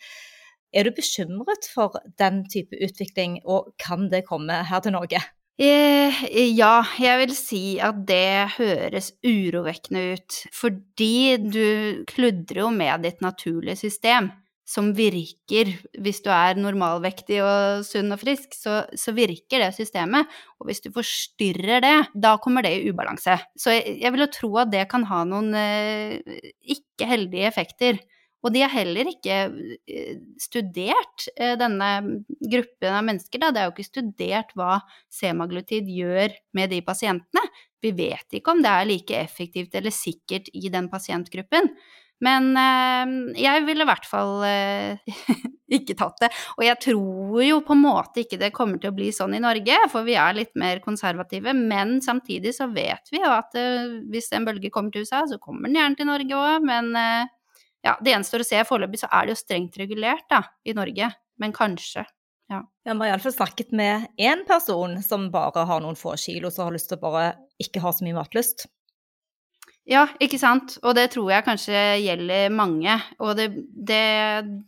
Er du bekymret for den type utvikling, og kan det komme her til Norge? Eh, ja, jeg vil si at det høres urovekkende ut. Fordi du kludrer jo med ditt naturlige system. Som virker. Hvis du er normalvektig og sunn og frisk, så, så, virker det systemet. Og hvis du forstyrrer det, da kommer det i ubalanse. Så jeg, jeg vil jo tro at det kan ha noen eh, ikke heldige effekter. Og de har heller ikke eh, studert eh, denne gruppen av mennesker, da. Det er jo ikke studert hva semaglutid gjør med de pasientene. Vi vet ikke om det er like effektivt eller sikkert i den pasientgruppen. Men eh, jeg ville i hvert fall eh, ikke tatt det. Og jeg tror jo på en måte ikke det kommer til å bli sånn i Norge, for vi er litt mer konservative. Men samtidig så vet vi jo at eh, hvis en bølge kommer til USA, så kommer den gjerne til Norge òg. Men ja, det gjenstår å se. Foreløpig så er det jo strengt regulert da, i Norge. Men kanskje. Ja. Vi har iallfall snakket med én person som bare har noen få kilo, som har lyst til å bare ikke ha så mye matlyst. Ja, ikke sant. Og det tror jeg kanskje gjelder mange. Og det, det,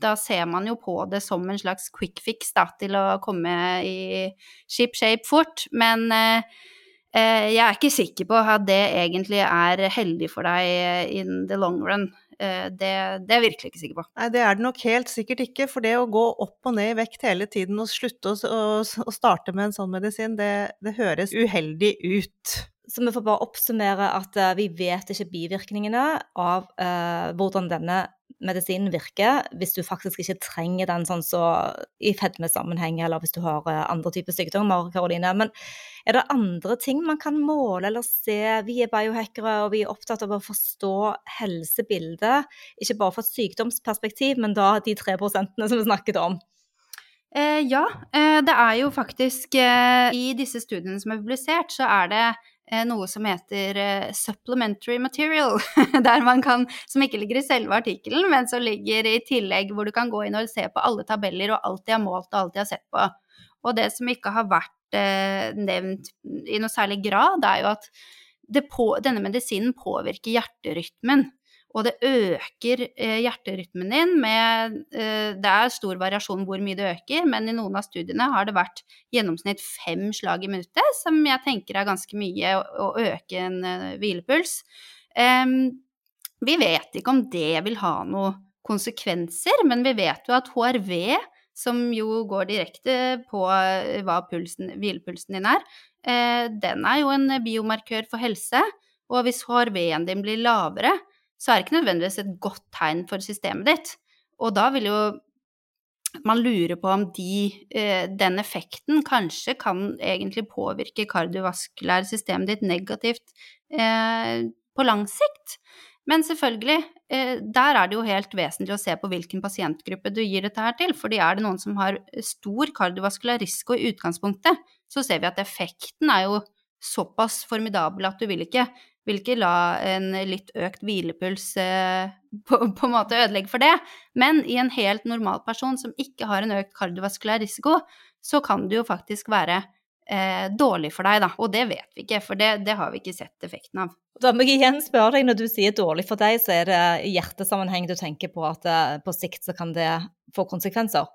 da ser man jo på det som en slags quick fix da, til å komme i ship shape fort. Men eh, eh, jeg er ikke sikker på at det egentlig er heldig for deg in the long run. Eh, det, det, er jeg virkelig ikke sikker på. Nei, det er det nok helt sikkert ikke. For det å gå opp og ned i vekt hele tiden og slutte å, å, å starte med en sånn medisin, det, det høres uheldig ut. Så vi får bare oppsummere at uh, vi vet ikke bivirkningene av uh, hvordan denne medisinen virker, hvis du faktisk ikke trenger den sånn så i fedmesammenheng, eller hvis du har uh, andre typer sykdommer, Karoline. Men er det andre ting man kan måle eller se? Vi er biohackere, og vi er opptatt av å forstå helsebildet, ikke bare fra et sykdomsperspektiv, men da de tre prosentene som vi snakket om. Eh, ja, eh, det er jo faktisk eh, I disse studiene som er publisert, så er det Eh, noe som heter uh, supplementary material, kan, som ikke ligger i selve artikkelen, men som ligger i tillegg hvor du kan gå inn og se på alle tabeller og alt de har målt og alt de har sett på. Og det som ikke har vært uh, nevnt i noe særlig grad, er jo at på, denne medisinen påvirker hjerterytmen og det øker eh, hjerterytmen din med eh, Det er stor variasjon hvor mye det øker, men i noen av studiene har det vært gjennomsnitt fem slag i minuttet, som jeg tenker er ganske mye å, øke en uh, hvilepuls. Um, vi vet ikke om det vil ha noen konsekvenser, men vi vet jo at HRV, som jo går direkte på hva pulsen, hvilepulsen din er, den er jo en biomarkør for helse. Og hvis HRV-en din blir lavere, så er det ikke nødvendigvis et godt tegn for systemet ditt. Og da vil jo man lure på om de, eh, den effekten kanskje kan egentlig påvirke kardiovaskulære systemet ditt negativt eh, på lang sikt. Men selvfølgelig, eh, der er det jo helt vesentlig å se på hvilken pasientgruppe du gir dette her til. fordi er det noen som har stor kardiovaskulær risiko i utgangspunktet, så ser vi at effekten er jo såpass formidabel at du vil ikke vil ikke la en litt økt hvilepuls eh, på, på, en måte ødelegge for det. Men i en helt normal person som ikke har en økt kardiovaskulær risiko, så kan det jo faktisk være eh, dårlig for deg, da. Og det vet vi ikke, for det, det har vi ikke sett effekten av. Da må jeg igjen spørre deg, når du sier dårlig for deg, så er det i hjertesammenheng du tenker på at eh, på sikt så kan det få konsekvenser?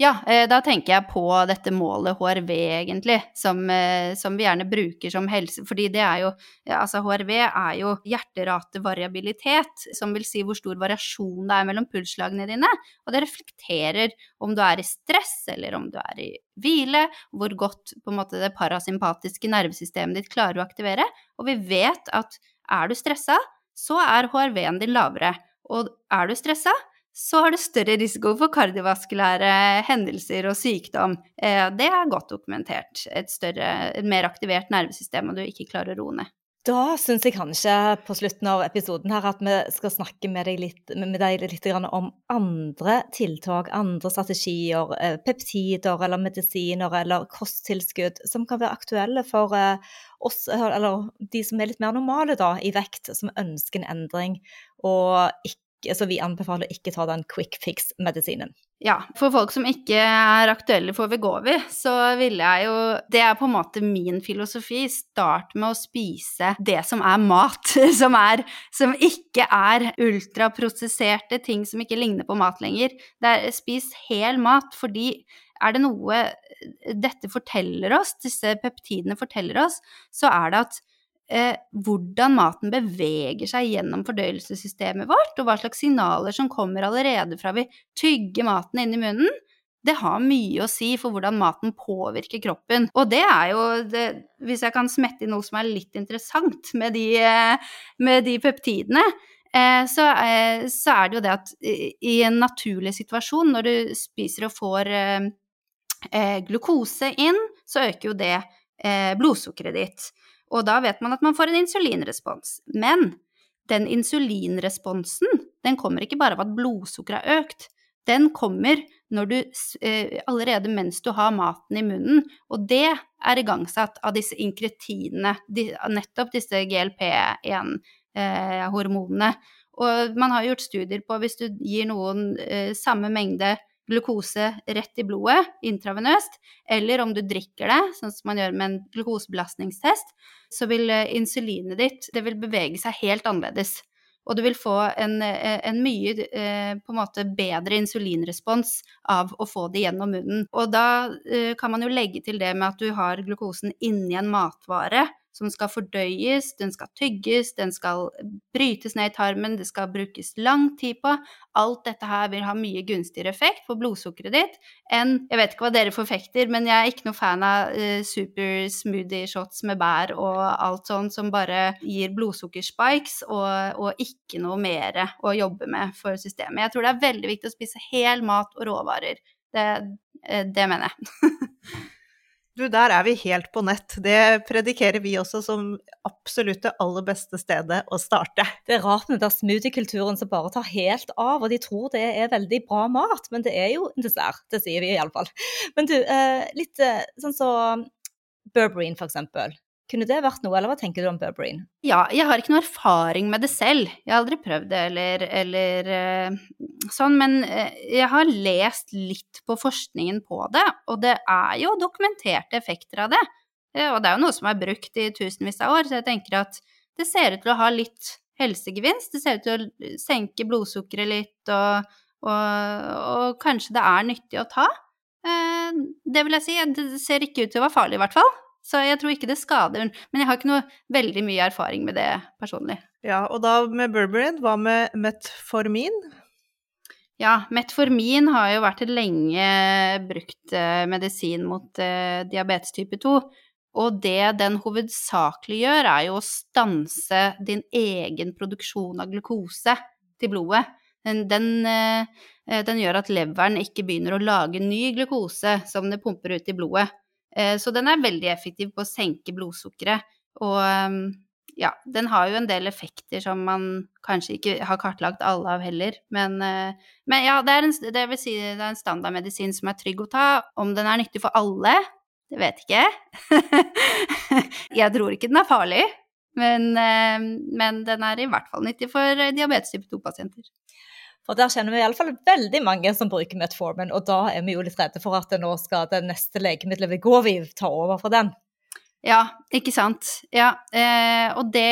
Ja, eh, da tenker jeg på dette målet HRV, egentlig, som, eh, som, vi gjerne bruker som helse... Fordi det er jo Altså, HRV er jo hjerteratevariabilitet, som vil si hvor stor variasjon det er mellom pulsslagene dine. Og det reflekterer om du er i stress, eller om du er i hvile, hvor godt på en måte det parasympatiske nervesystemet ditt klarer å aktivere. Og vi vet at er du stressa, så er HRV-en din lavere. Og er du stressa, så har du større risiko for kardiovaskulære hendelser og sykdom. Eh, det er godt dokumentert. Et, større, et mer aktivert nervesystem, og du ikke klarer å roe ned. Da syns jeg kanskje på slutten av episoden her at vi skal snakke med deg litt, med deg litt om andre tiltak, andre strategier, eh, peptider eller medisiner eller kosttilskudd som kan være aktuelle for eh, oss, eller de som er litt mer normale da, i vekt, som ønsker en endring, og ikke så vi anbefaler ikke ta den quick fix-medisinen. Ja, for folk som ikke er aktuelle for Vegovi, så ville jeg jo Det er på en måte min filosofi. Start med å spise det som er mat. Som, er, som ikke er ultraprosesserte ting som ikke ligner på mat lenger. Det er, spis hel mat, fordi er det noe dette forteller oss, disse peptidene forteller oss, så er det at eh, hvordan maten beveger seg gjennom fordøyelsessystemet vårt, og hva slags signaler som kommer allerede fra vi tygger maten inn i munnen, det har mye å si for hvordan maten påvirker kroppen. Og det er jo det, Hvis jeg kan smette inn noe som er litt interessant med de, eh, med de peptidene, eh, så, eh, så, er det jo det at i en naturlig situasjon, når du spiser og får glukose inn, så øker jo det blodsukkeret ditt. Og da vet man at man får en insulinrespons. Men den insulinresponsen, den kommer ikke bare av at blodsukkeret har økt. Den kommer du, eh, allerede mens du har maten i munnen, og det er igangsatt av disse inkretinene, nettopp disse GLP-1-hormonene. Eh, og man har gjort studier på hvis du gir noen eh, samme mengde glukose rett i blodet, intravenøst, eller om du drikker det, sånn som man gjør med en glukosebelastningstest, så vil eh, insulinet ditt det vil bevege seg helt annerledes. Og du vil få en, eh, en mye eh, en måte bedre insulinrespons av å få det gjennom munnen. Og da kan man jo legge til det med at du har glukosen inni en matvare som skal fordøyes, den skal tygges, den skal brytes ned i tarmen, det skal brukes lang tid på. Alt dette her vil ha mye gunstigere effekt på blodsukkeret ditt enn Jeg vet ikke hva dere forfekter, men jeg er ikke noe fan av uh, super smoothie shots med bær og alt sånt som bare gir blodsukkerspikes og, og ikke noe mer å jobbe med for systemet. Jeg tror det er veldig viktig å spise hel mat og råvarer. Det, eh, det mener jeg. Du, der er vi helt på nett. Det predikerer vi også som absolutt det aller beste stedet å starte. Det er rart med den smoothie-kulturen som bare tar helt av, og de tror det er veldig bra mat, men det er jo en dessert. Det sier vi iallfall. Men du, eh, litt eh, sånn så Burberry, for eksempel. Kunne det vært noe, eller hva tenker du om Burberryen? Ja, jeg har ikke noe erfaring med det selv. Jeg har aldri prøvd det eller, eller uh, sånn, men uh, jeg har lest litt på forskningen på det, og det er jo dokumenterte effekter av det. Uh, og det er jo noe som er brukt i tusenvis av år, så jeg tenker at det ser ut til å ha litt helsegevinst. Det ser ut til å senke blodsukkeret litt, og, og, og kanskje det er nyttig å ta. Det vil jeg si. Det ser ikke ut til å være farlig, i hvert fall. Så jeg tror ikke det skader. Men jeg har ikke noe veldig mye erfaring med det personlig. Ja, og da med Burberryen, hva med Metformin? Ja, Metformin har jo vært et lenge brukt eh, medisin mot eh, diabetes type 2. Og det den hovedsakelig gjør, er jo å stanse din egen produksjon av glukose til blodet. Den, den, eh, den, gjør at leveren ikke begynner å lage ny glukose som det pumper ut i blodet. Eh, så den er veldig effektiv på å senke blodsukkeret. Og ehm, ja, den har jo en del effekter som man kanskje ikke har kartlagt alle av heller. Men, eh, men ja, det er, en, det vil si, det er en standardmedisin som er trygg å ta. Om den er nyttig for alle, det vet ikke jeg. tror ikke den er farlig, men, eh, men den er i hvert fall nyttig for diabetes type 2-pasienter. For der kjenner vi iallfall veldig mange som bruker Metformin, og da er vi jo litt redde for at det nå skal det neste legemiddelet vi går ved, ta over for den. Ja, ikke sant. Ja, eh, og det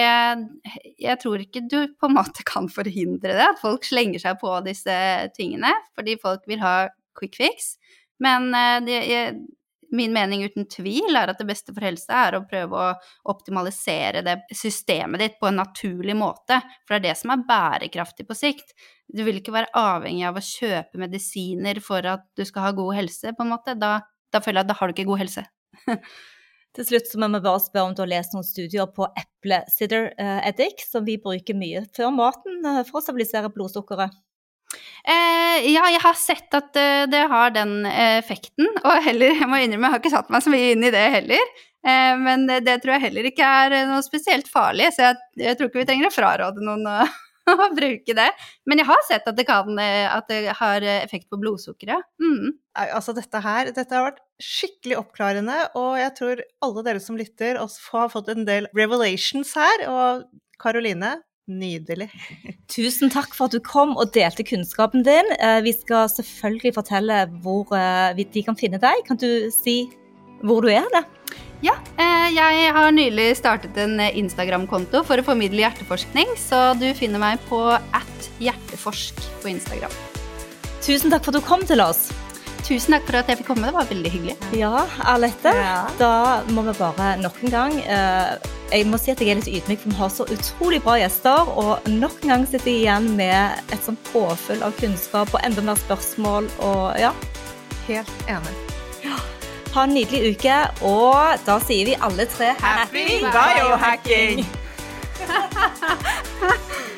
Jeg tror ikke du på en måte kan forhindre det, at folk slenger seg på disse tingene, fordi folk vil ha quick fix. Men eh, det, min mening uten tvil er at det beste for helse er å prøve å optimalisere det systemet ditt på en naturlig måte, for det er det som er bærekraftig på sikt. Du vil ikke være avhengig av å kjøpe medisiner for at du skal ha god helse, på en måte. Da, da føler jeg at da har du ikke god helse. Til slutt så må vi bare spørre om du har lest noen studier på eplesider eddik, som vi bruker mye før maten eh, for å stabilisere blodsukkeret. Eh, ja, jeg har sett at uh, det har den effekten, og heller, jeg må innrømme, jeg har ikke satt meg så mye inn i det heller. Eh, men det, det, tror jeg heller ikke er noe spesielt farlig, så jeg, jeg tror ikke vi trenger å fraråde noen å, å, bruke det. Men jeg har sett at det, kan, eh, at det har effekt på blodsukkeret. Mm. Altså, dette her dette har vært skikkelig oppklarende, og jeg tror alle dere som lytter, også har fått en del revelations her. Og Karoline, Nydelig. Tusen takk for at du kom og delte kunnskapen din. Eh, vi skal selvfølgelig fortelle hvor eh, de kan finne deg. Kan du si hvor du er? Da? Ja, eh, jeg har nylig startet en Instagram-konto for å formidle hjerteforskning, så du finner meg på at hjerteforsk på Instagram. Tusen takk for at du kom til oss. Tusen takk for at jeg fikk komme, det var veldig hyggelig. Ja, Alette. Ja. Da må vi bare nok en gang Jeg må si at jeg er litt ydmyk, for vi har så utrolig bra gjester. Og nok en gang sitter jeg igjen med et sånt påfyll av kunnskap og enda mer spørsmål. Og ja. Helt enig. Ha en nydelig uke, og da sier vi alle tre Happy biohacking!